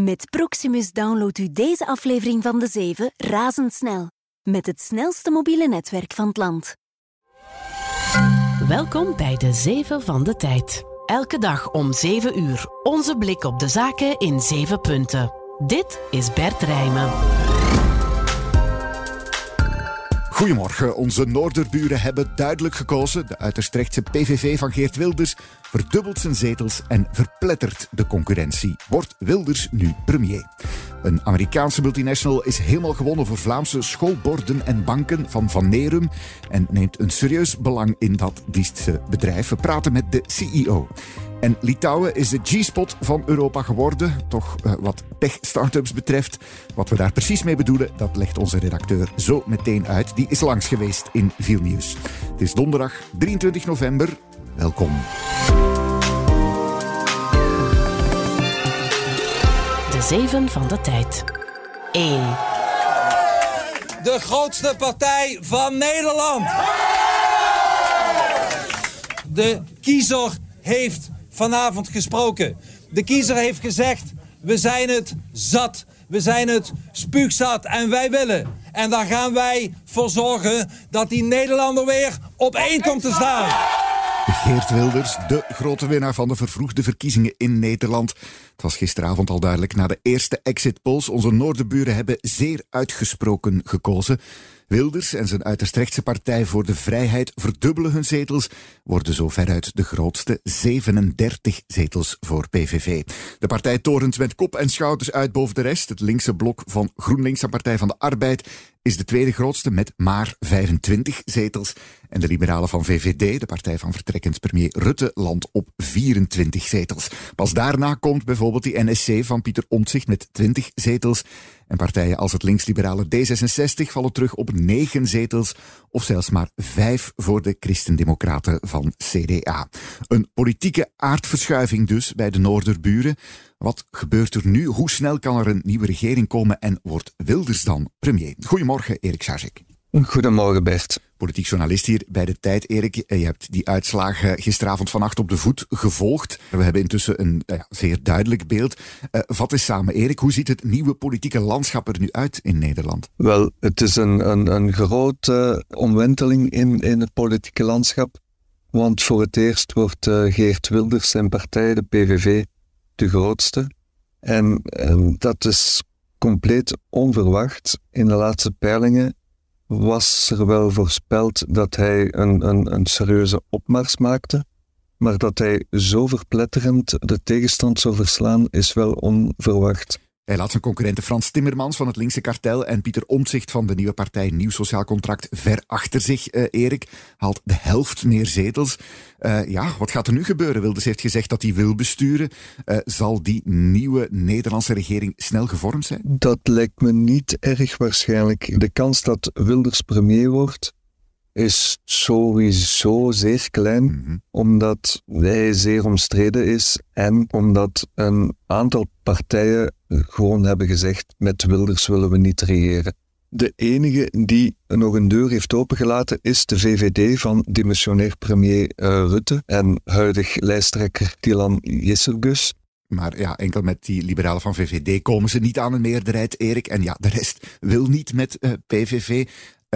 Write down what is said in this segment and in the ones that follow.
Met Proximus downloadt u deze aflevering van De Zeven razendsnel. Met het snelste mobiele netwerk van het land. Welkom bij De Zeven van de Tijd. Elke dag om 7 uur. Onze blik op de zaken in 7 punten. Dit is Bert Rijmen. Goedemorgen. Onze Noorderburen hebben duidelijk gekozen. De uiterst rechtse PVV van Geert Wilders verdubbelt zijn zetels en verplettert de concurrentie. Wordt Wilders nu premier? Een Amerikaanse multinational is helemaal gewonnen voor Vlaamse schoolborden en banken van Van Nerum en neemt een serieus belang in dat dienstse bedrijf. We praten met de CEO. En Litouwen is de G-spot van Europa geworden. Toch uh, wat tech-startups betreft. Wat we daar precies mee bedoelen, dat legt onze redacteur zo meteen uit. Die is langs geweest in Vilnius. Het is donderdag 23 november. Welkom. Zeven van de tijd. 1. De grootste partij van Nederland. De kiezer heeft vanavond gesproken. De kiezer heeft gezegd, we zijn het zat. We zijn het spuugzat en wij willen. En daar gaan wij voor zorgen dat die Nederlander weer op één komt te staan. Geert Wilders, de grote winnaar van de vervroegde verkiezingen in Nederland. Het was gisteravond al duidelijk na de eerste exit polls. Onze noordenburen hebben zeer uitgesproken gekozen. Wilders en zijn uiterst rechtse Partij voor de Vrijheid verdubbelen hun zetels, worden zo veruit de grootste 37 zetels voor PVV. De partij torent met kop en schouders uit boven de rest. Het linkse blok van GroenLinks en Partij van de Arbeid is de tweede grootste met maar 25 zetels. En de liberalen van VVD, de partij van vertrekkend premier Rutte, landt op 24 zetels. Pas daarna komt bijvoorbeeld die NSC van Pieter Omtzigt met 20 zetels. En partijen als het linksliberale D66 vallen terug op 9 zetels, of zelfs maar 5 voor de christendemocraten van CDA. Een politieke aardverschuiving dus bij de Noorderburen. Wat gebeurt er nu? Hoe snel kan er een nieuwe regering komen en wordt Wilders dan premier? Goedemorgen, Erik Sazek. Goedemorgen, Bert. Politiek journalist hier bij de Tijd, Erik. Je hebt die uitslagen gisteravond vannacht op de voet gevolgd. We hebben intussen een ja, zeer duidelijk beeld. Uh, vat eens samen, Erik. Hoe ziet het nieuwe politieke landschap er nu uit in Nederland? Wel, het is een, een, een grote omwenteling in, in het politieke landschap. Want voor het eerst wordt uh, Geert Wilders zijn partij, de PVV, de grootste. En, en dat is compleet onverwacht. In de laatste peilingen was er wel voorspeld dat hij een, een, een serieuze opmars maakte. Maar dat hij zo verpletterend de tegenstand zou verslaan, is wel onverwacht. Hij laat zijn concurrenten Frans Timmermans van het linkse kartel en Pieter Omtzigt van de nieuwe partij Nieuw Sociaal Contract ver achter zich. Uh, Erik haalt de helft meer zetels. Uh, ja, wat gaat er nu gebeuren? Wilders heeft gezegd dat hij wil besturen. Uh, zal die nieuwe Nederlandse regering snel gevormd zijn? Dat lijkt me niet erg waarschijnlijk. De kans dat Wilders premier wordt, is sowieso zeer klein, mm -hmm. omdat hij zeer omstreden is en omdat een aantal partijen gewoon hebben gezegd: met Wilders willen we niet regeren. De enige die nog een deur heeft opengelaten is de VVD van demissionair premier uh, Rutte en huidig lijsttrekker Dylan Jesselgus. Maar ja, enkel met die liberalen van VVD komen ze niet aan een meerderheid, Erik. En ja, de rest wil niet met uh, PVV.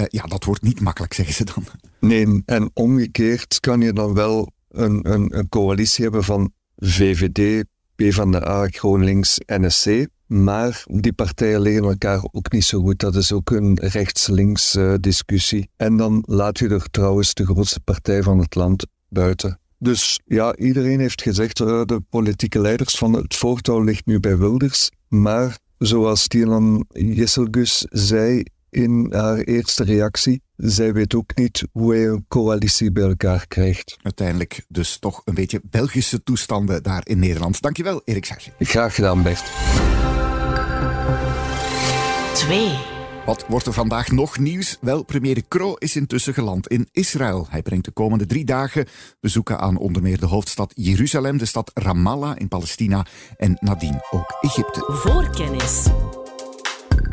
Uh, ja, dat wordt niet makkelijk, zeggen ze dan. Nee, en omgekeerd kan je dan wel een, een, een coalitie hebben van VVD, PvdA, GroenLinks, NSC. Maar die partijen liggen elkaar ook niet zo goed. Dat is ook een rechts-links uh, discussie. En dan laat je er trouwens de grootste partij van het land buiten. Dus ja, iedereen heeft gezegd, uh, de politieke leiders van het voortouw ligt nu bij Wilders. Maar zoals Tielan Jesselgus zei in haar eerste reactie, zij weet ook niet hoe hij een coalitie bij elkaar krijgt. Uiteindelijk dus toch een beetje Belgische toestanden daar in Nederland. Dankjewel, Erik Sarge. Graag gedaan, Bert. 2. Wat wordt er vandaag nog nieuws? Wel, premier De Croo is intussen geland in Israël. Hij brengt de komende drie dagen bezoeken aan onder meer de hoofdstad Jeruzalem, de stad Ramallah in Palestina en nadien ook Egypte. Voorkennis.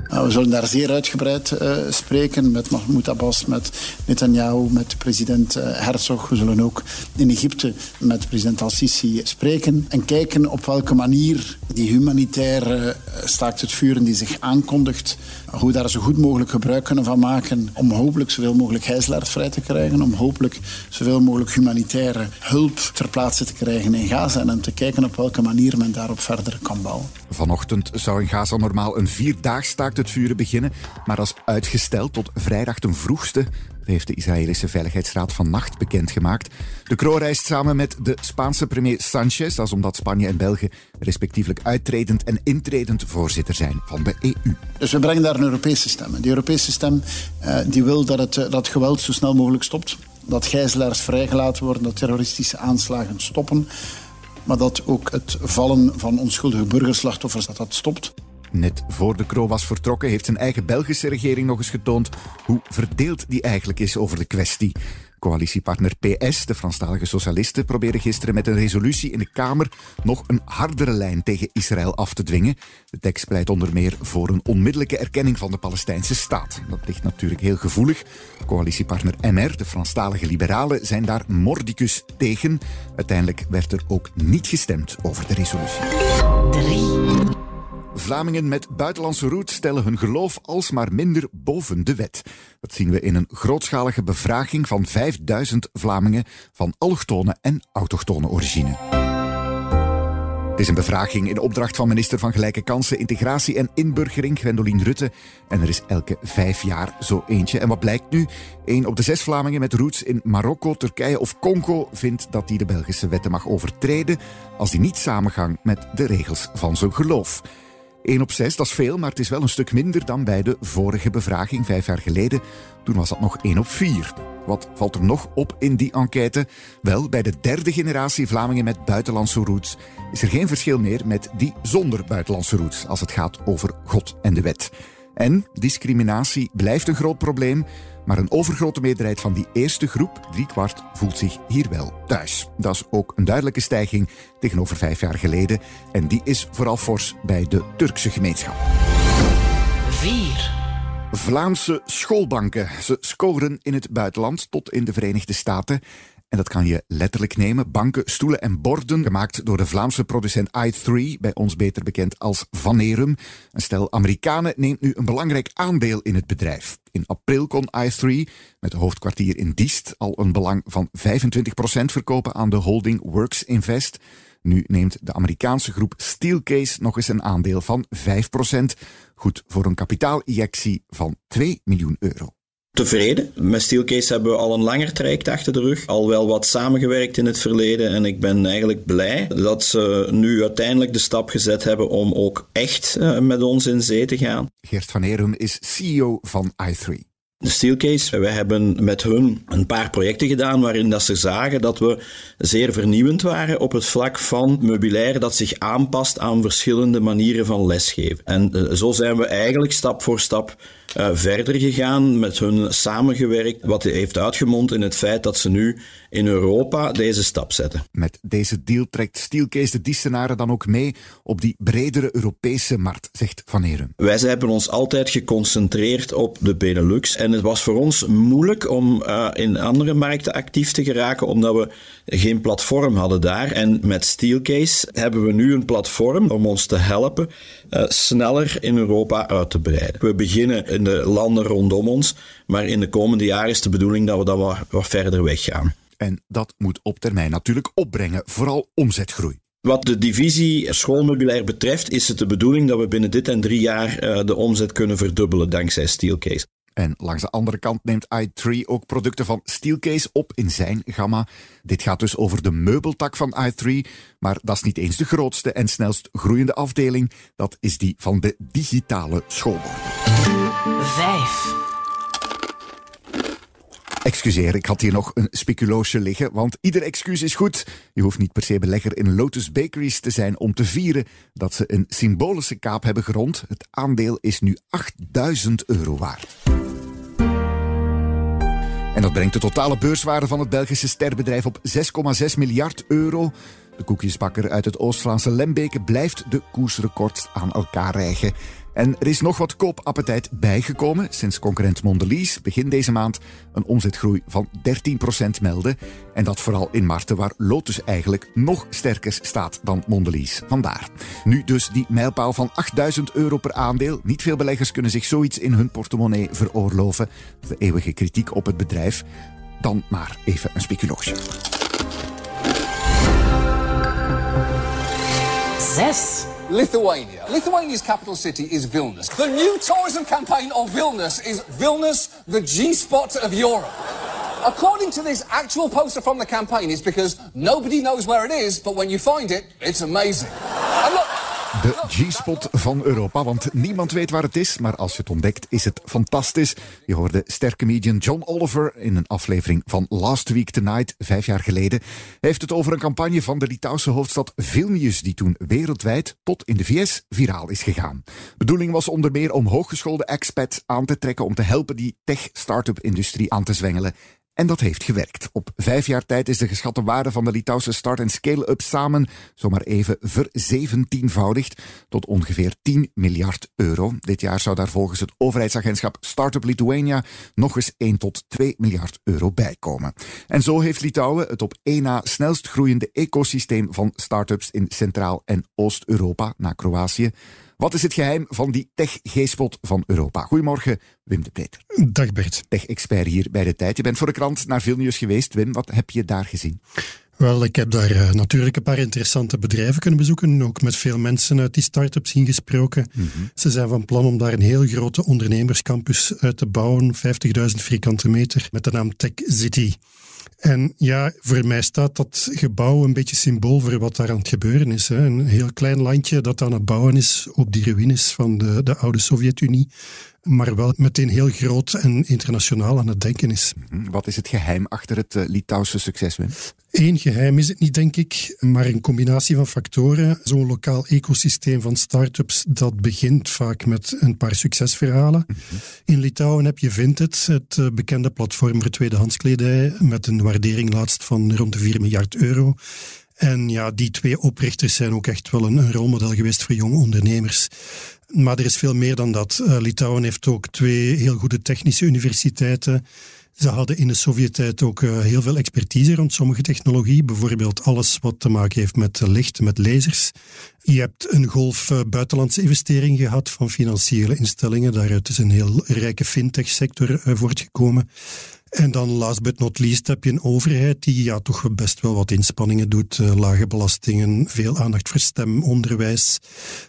Nou, we zullen daar zeer uitgebreid uh, spreken met Mahmoud Abbas, met Netanyahu, met president uh, Herzog. We zullen ook in Egypte met president al-Sisi spreken en kijken op welke manier die humanitaire staakt het vuren die zich aankondigt, hoe we daar zo goed mogelijk gebruik kunnen van maken om hopelijk zoveel mogelijk gijzelaars vrij te krijgen, om hopelijk zoveel mogelijk humanitaire hulp ter plaatse te krijgen in Gaza en om te kijken op welke manier men daarop verder kan bouwen. Vanochtend zou in Gaza normaal een vierdaagse staakt het vuren beginnen, maar dat is uitgesteld tot vrijdag ten vroegste. Heeft de Israëlische Veiligheidsraad vannacht bekendgemaakt. De Kroo reist samen met de Spaanse premier Sanchez, dat is omdat Spanje en België respectievelijk uittredend en intredend voorzitter zijn van de EU. Dus we brengen daar een Europese stem. Die Europese stem uh, die wil dat het, uh, dat geweld zo snel mogelijk stopt. Dat gijzelaars vrijgelaten worden, dat terroristische aanslagen stoppen maar dat ook het vallen van onschuldige burgerslachtoffers dat dat stopt. Net voor de Kro was vertrokken heeft zijn eigen Belgische regering nog eens getoond hoe verdeeld die eigenlijk is over de kwestie. Coalitiepartner PS, de Franstalige Socialisten, probeerde gisteren met een resolutie in de Kamer nog een hardere lijn tegen Israël af te dwingen. De tekst pleit onder meer voor een onmiddellijke erkenning van de Palestijnse staat. Dat ligt natuurlijk heel gevoelig. Coalitiepartner MR, de Franstalige Liberalen, zijn daar mordicus tegen. Uiteindelijk werd er ook niet gestemd over de resolutie. 3. Vlamingen met buitenlandse roots stellen hun geloof alsmaar minder boven de wet. Dat zien we in een grootschalige bevraging van 5000 Vlamingen van allochtone en autochtone origine. Het is een bevraging in opdracht van minister van Gelijke Kansen, Integratie en Inburgering, Gwendoline Rutte. En er is elke vijf jaar zo eentje. En wat blijkt nu? Een op de zes Vlamingen met roots in Marokko, Turkije of Congo vindt dat hij de Belgische wetten mag overtreden als die niet samengaan met de regels van zijn geloof. 1 op 6, dat is veel, maar het is wel een stuk minder dan bij de vorige bevraging vijf jaar geleden. Toen was dat nog 1 op 4. Wat valt er nog op in die enquête? Wel, bij de derde generatie Vlamingen met buitenlandse roots is er geen verschil meer met die zonder buitenlandse roots als het gaat over God en de wet. En discriminatie blijft een groot probleem. Maar een overgrote meerderheid van die eerste groep, driekwart, voelt zich hier wel thuis. Dat is ook een duidelijke stijging tegenover vijf jaar geleden. En die is vooral fors bij de Turkse gemeenschap. 4. Vlaamse schoolbanken. Ze scoren in het buitenland tot in de Verenigde Staten. En dat kan je letterlijk nemen. Banken, stoelen en borden, gemaakt door de Vlaamse producent i3, bij ons beter bekend als Vanerum. Een stel Amerikanen neemt nu een belangrijk aandeel in het bedrijf. In april kon i3, met hoofdkwartier in Diest, al een belang van 25% verkopen aan de holding Works Invest. Nu neemt de Amerikaanse groep Steelcase nog eens een aandeel van 5%. Goed voor een kapitaalinjectie van 2 miljoen euro tevreden. Met Steelcase hebben we al een langer traject achter de rug. Al wel wat samengewerkt in het verleden. En ik ben eigenlijk blij dat ze nu uiteindelijk de stap gezet hebben om ook echt eh, met ons in zee te gaan. Geert van Erum is CEO van i3. De Steelcase, wij hebben met hun een paar projecten gedaan waarin dat ze zagen dat we zeer vernieuwend waren op het vlak van meubilair dat zich aanpast aan verschillende manieren van lesgeven. En eh, zo zijn we eigenlijk stap voor stap uh, verder gegaan, met hun samengewerkt, wat heeft uitgemond in het feit dat ze nu in Europa deze stap zetten. Met deze deal trekt Steelcase de Diestenaren dan ook mee op die bredere Europese markt, zegt Van Heren. Wij hebben ons altijd geconcentreerd op de Benelux en het was voor ons moeilijk om uh, in andere markten actief te geraken, omdat we geen platform hadden daar. En met Steelcase hebben we nu een platform om ons te helpen uh, sneller in Europa uit te breiden. We beginnen in de landen rondom ons, maar in de komende jaren is de bedoeling dat we dan wat, wat verder weggaan. En dat moet op termijn natuurlijk opbrengen, vooral omzetgroei. Wat de divisie schoolmeubilair betreft, is het de bedoeling dat we binnen dit en drie jaar uh, de omzet kunnen verdubbelen dankzij Steelcase. En langs de andere kant neemt i3 ook producten van Steelcase op in zijn gamma. Dit gaat dus over de meubeltak van i3, maar dat is niet eens de grootste en snelst groeiende afdeling. Dat is die van de digitale schoolborden. 5. Excuseer, ik had hier nog een speculoosje liggen, want ieder excuus is goed. Je hoeft niet per se belegger in Lotus Bakeries te zijn om te vieren dat ze een symbolische kaap hebben gerond. Het aandeel is nu 8000 euro waard. En dat brengt de totale beurswaarde van het Belgische sterbedrijf op 6,6 miljard euro. De koekjesbakker uit het Oost-Vlaamse Lembeke blijft de koersrecords aan elkaar rijgen. En er is nog wat koopappetijt bijgekomen sinds concurrent Mondelez begin deze maand een omzetgroei van 13% meldde. En dat vooral in markten waar Lotus eigenlijk nog sterker staat dan Mondelez. Vandaar. Nu dus die mijlpaal van 8000 euro per aandeel. Niet veel beleggers kunnen zich zoiets in hun portemonnee veroorloven. De eeuwige kritiek op het bedrijf. Dan maar even een speculoosje. 6. Lithuania. Lithuania's capital city is Vilnius. The new tourism campaign of Vilnius is Vilnius, the G spot of Europe. According to this actual poster from the campaign, it's because nobody knows where it is, but when you find it, it's amazing. De G-spot van Europa, want niemand weet waar het is, maar als je het ontdekt is het fantastisch. Je hoorde sterke comedian John Oliver in een aflevering van Last Week Tonight, vijf jaar geleden. Hij heeft het over een campagne van de Litouwse hoofdstad Vilnius, die toen wereldwijd tot in de VS viraal is gegaan. Bedoeling was onder meer om hooggeschoolde expats aan te trekken om te helpen die tech-startup-industrie aan te zwengelen en dat heeft gewerkt. Op vijf jaar tijd is de geschatte waarde van de Litouwse start- en scale-up samen zomaar even verzeventienvoudigd tot ongeveer 10 miljard euro. Dit jaar zou daar volgens het overheidsagentschap Startup Lithuania nog eens 1 tot 2 miljard euro bijkomen. En zo heeft Litouwen het op één na snelst groeiende ecosysteem van start-ups in Centraal- en Oost-Europa, na Kroatië. Wat is het geheim van die tech-G-spot van Europa? Goedemorgen, Wim de Peter. Dag Bert. Tech-expert hier bij de tijd. Je bent voor de krant naar Vilnius geweest. Wim, wat heb je daar gezien? Wel, ik heb daar uh, natuurlijk een paar interessante bedrijven kunnen bezoeken. Ook met veel mensen uit die start-ups ingesproken. Mm -hmm. Ze zijn van plan om daar een heel grote ondernemerscampus uit te bouwen. 50.000 vierkante meter met de naam Tech City. En ja, voor mij staat dat gebouw een beetje symbool voor wat daar aan het gebeuren is. Hè. Een heel klein landje dat aan het bouwen is op die ruïnes van de, de oude Sovjet-Unie. Maar wel meteen heel groot en internationaal aan het denken is. Wat is het geheim achter het uh, Litouwse succes, Wim? Eén geheim is het niet, denk ik, maar een combinatie van factoren. Zo'n lokaal ecosysteem van start-ups, dat begint vaak met een paar succesverhalen. -hmm. In Litouwen heb je Vinted, het uh, bekende platform voor tweedehands kledij, met een waardering laatst van rond de 4 miljard euro. En ja, die twee oprichters zijn ook echt wel een, een rolmodel geweest voor jonge ondernemers. Maar er is veel meer dan dat. Uh, Litouwen heeft ook twee heel goede technische universiteiten. Ze hadden in de Sovjet-tijd ook uh, heel veel expertise rond sommige technologie. Bijvoorbeeld alles wat te maken heeft met licht, met lasers. Je hebt een golf uh, buitenlandse investeringen gehad van financiële instellingen. Daaruit is een heel rijke fintech-sector voortgekomen. En dan last but not least heb je een overheid die ja, toch best wel wat inspanningen doet. Uh, lage belastingen, veel aandacht voor stem, onderwijs.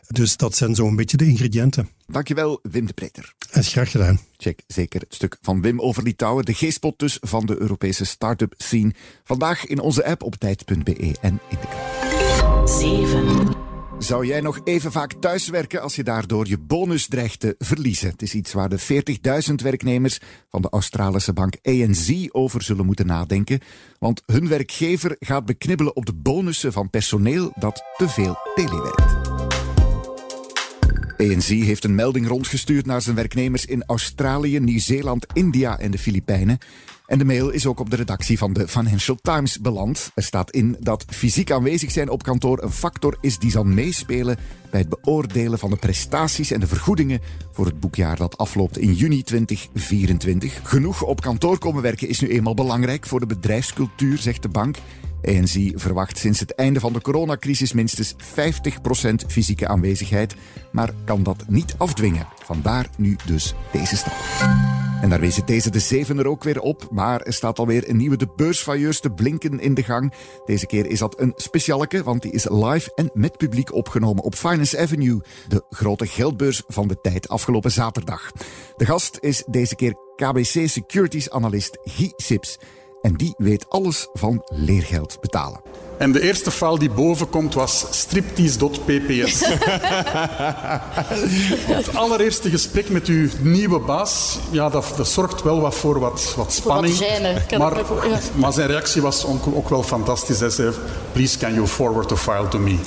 Dus dat zijn zo'n beetje de ingrediënten. Dankjewel, Wim de Preter. Dat is graag gedaan. Check zeker het stuk van Wim over Litouwen. De G-spot dus van de Europese start-up scene. Vandaag in onze app op tijd.be en in de krant. 7. Zou jij nog even vaak thuiswerken als je daardoor je bonus dreigt te verliezen? Het is iets waar de 40.000 werknemers van de Australische bank ANZ over zullen moeten nadenken. Want hun werkgever gaat beknibbelen op de bonussen van personeel dat te veel telewerkt. ANZ heeft een melding rondgestuurd naar zijn werknemers in Australië, Nieuw-Zeeland, India en de Filipijnen. En de mail is ook op de redactie van de Financial Times beland. Er staat in dat fysiek aanwezig zijn op kantoor een factor is die zal meespelen bij het beoordelen van de prestaties en de vergoedingen voor het boekjaar dat afloopt in juni 2024. Genoeg op kantoor komen werken is nu eenmaal belangrijk voor de bedrijfscultuur, zegt de bank. ENZ verwacht sinds het einde van de coronacrisis minstens 50% fysieke aanwezigheid, maar kan dat niet afdwingen. Vandaar nu dus deze stap. En daar wezen deze de zeven er ook weer op, maar er staat alweer een nieuwe de beursvailleurs te blinken in de gang. Deze keer is dat een specialeke, want die is live en met publiek opgenomen op Finance Avenue, de grote geldbeurs van de tijd afgelopen zaterdag. De gast is deze keer KBC Securities analist Guy Sips. En die weet alles van leergeld betalen. En de eerste file die boven komt was striptease.pps. Het allereerste gesprek met uw nieuwe baas, ja, dat, dat zorgt wel wat voor wat, wat spanning. Voor wat gêne, maar, ja. maar zijn reactie was ook, ook wel fantastisch. Hij zei, please can you forward the file to me.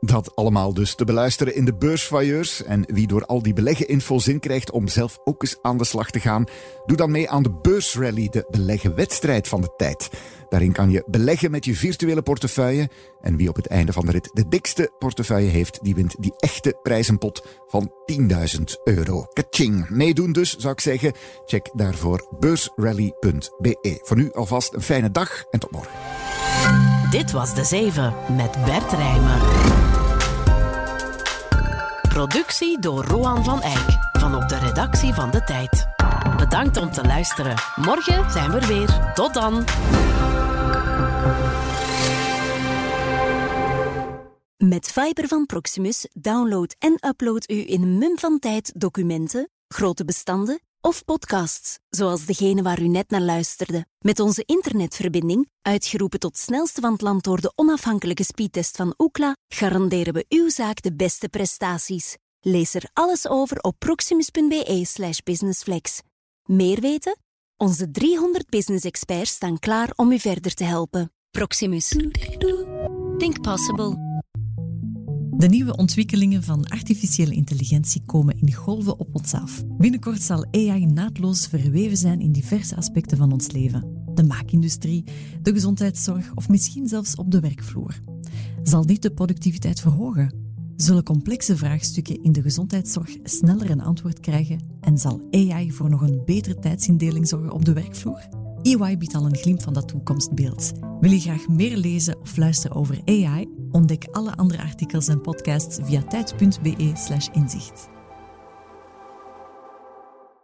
Dat allemaal dus te beluisteren in de beursvailleurs. En wie door al die beleggeninfo zin krijgt om zelf ook eens aan de slag te gaan, doe dan mee aan de beursrally, de beleggenwedstrijd van de tijd. Daarin kan je beleggen met je virtuele portefeuille. En wie op het einde van de rit de dikste portefeuille heeft, die wint die echte prijzenpot van 10.000 euro. Kaching. Meedoen dus, zou ik zeggen. Check daarvoor beursrally.be. Voor nu alvast een fijne dag en tot morgen. Dit was De Zeven met Bert Rijmen. Productie door Roan van Eyck van op de redactie van De Tijd. Bedankt om te luisteren. Morgen zijn we er weer. Tot dan. Met Fiber van Proximus download en upload u in een mum van tijd documenten, grote bestanden of podcasts, zoals degene waar u net naar luisterde. Met onze internetverbinding, uitgeroepen tot snelste van het land door de onafhankelijke speedtest van Ookla, garanderen we uw zaak de beste prestaties. Lees er alles over op proximus.be/slash businessflex. Meer weten? Onze 300 business experts staan klaar om u verder te helpen. Proximus. Think possible. De nieuwe ontwikkelingen van artificiële intelligentie komen in golven op ons af. Binnenkort zal AI naadloos verweven zijn in diverse aspecten van ons leven. De maakindustrie, de gezondheidszorg of misschien zelfs op de werkvloer. Zal dit de productiviteit verhogen? Zullen complexe vraagstukken in de gezondheidszorg sneller een antwoord krijgen en zal AI voor nog een betere tijdsindeling zorgen op de werkvloer? EY biedt al een glimp van dat toekomstbeeld. Wil je graag meer lezen of luisteren over AI? Ontdek alle andere artikels en podcasts via tijd.be/inzicht.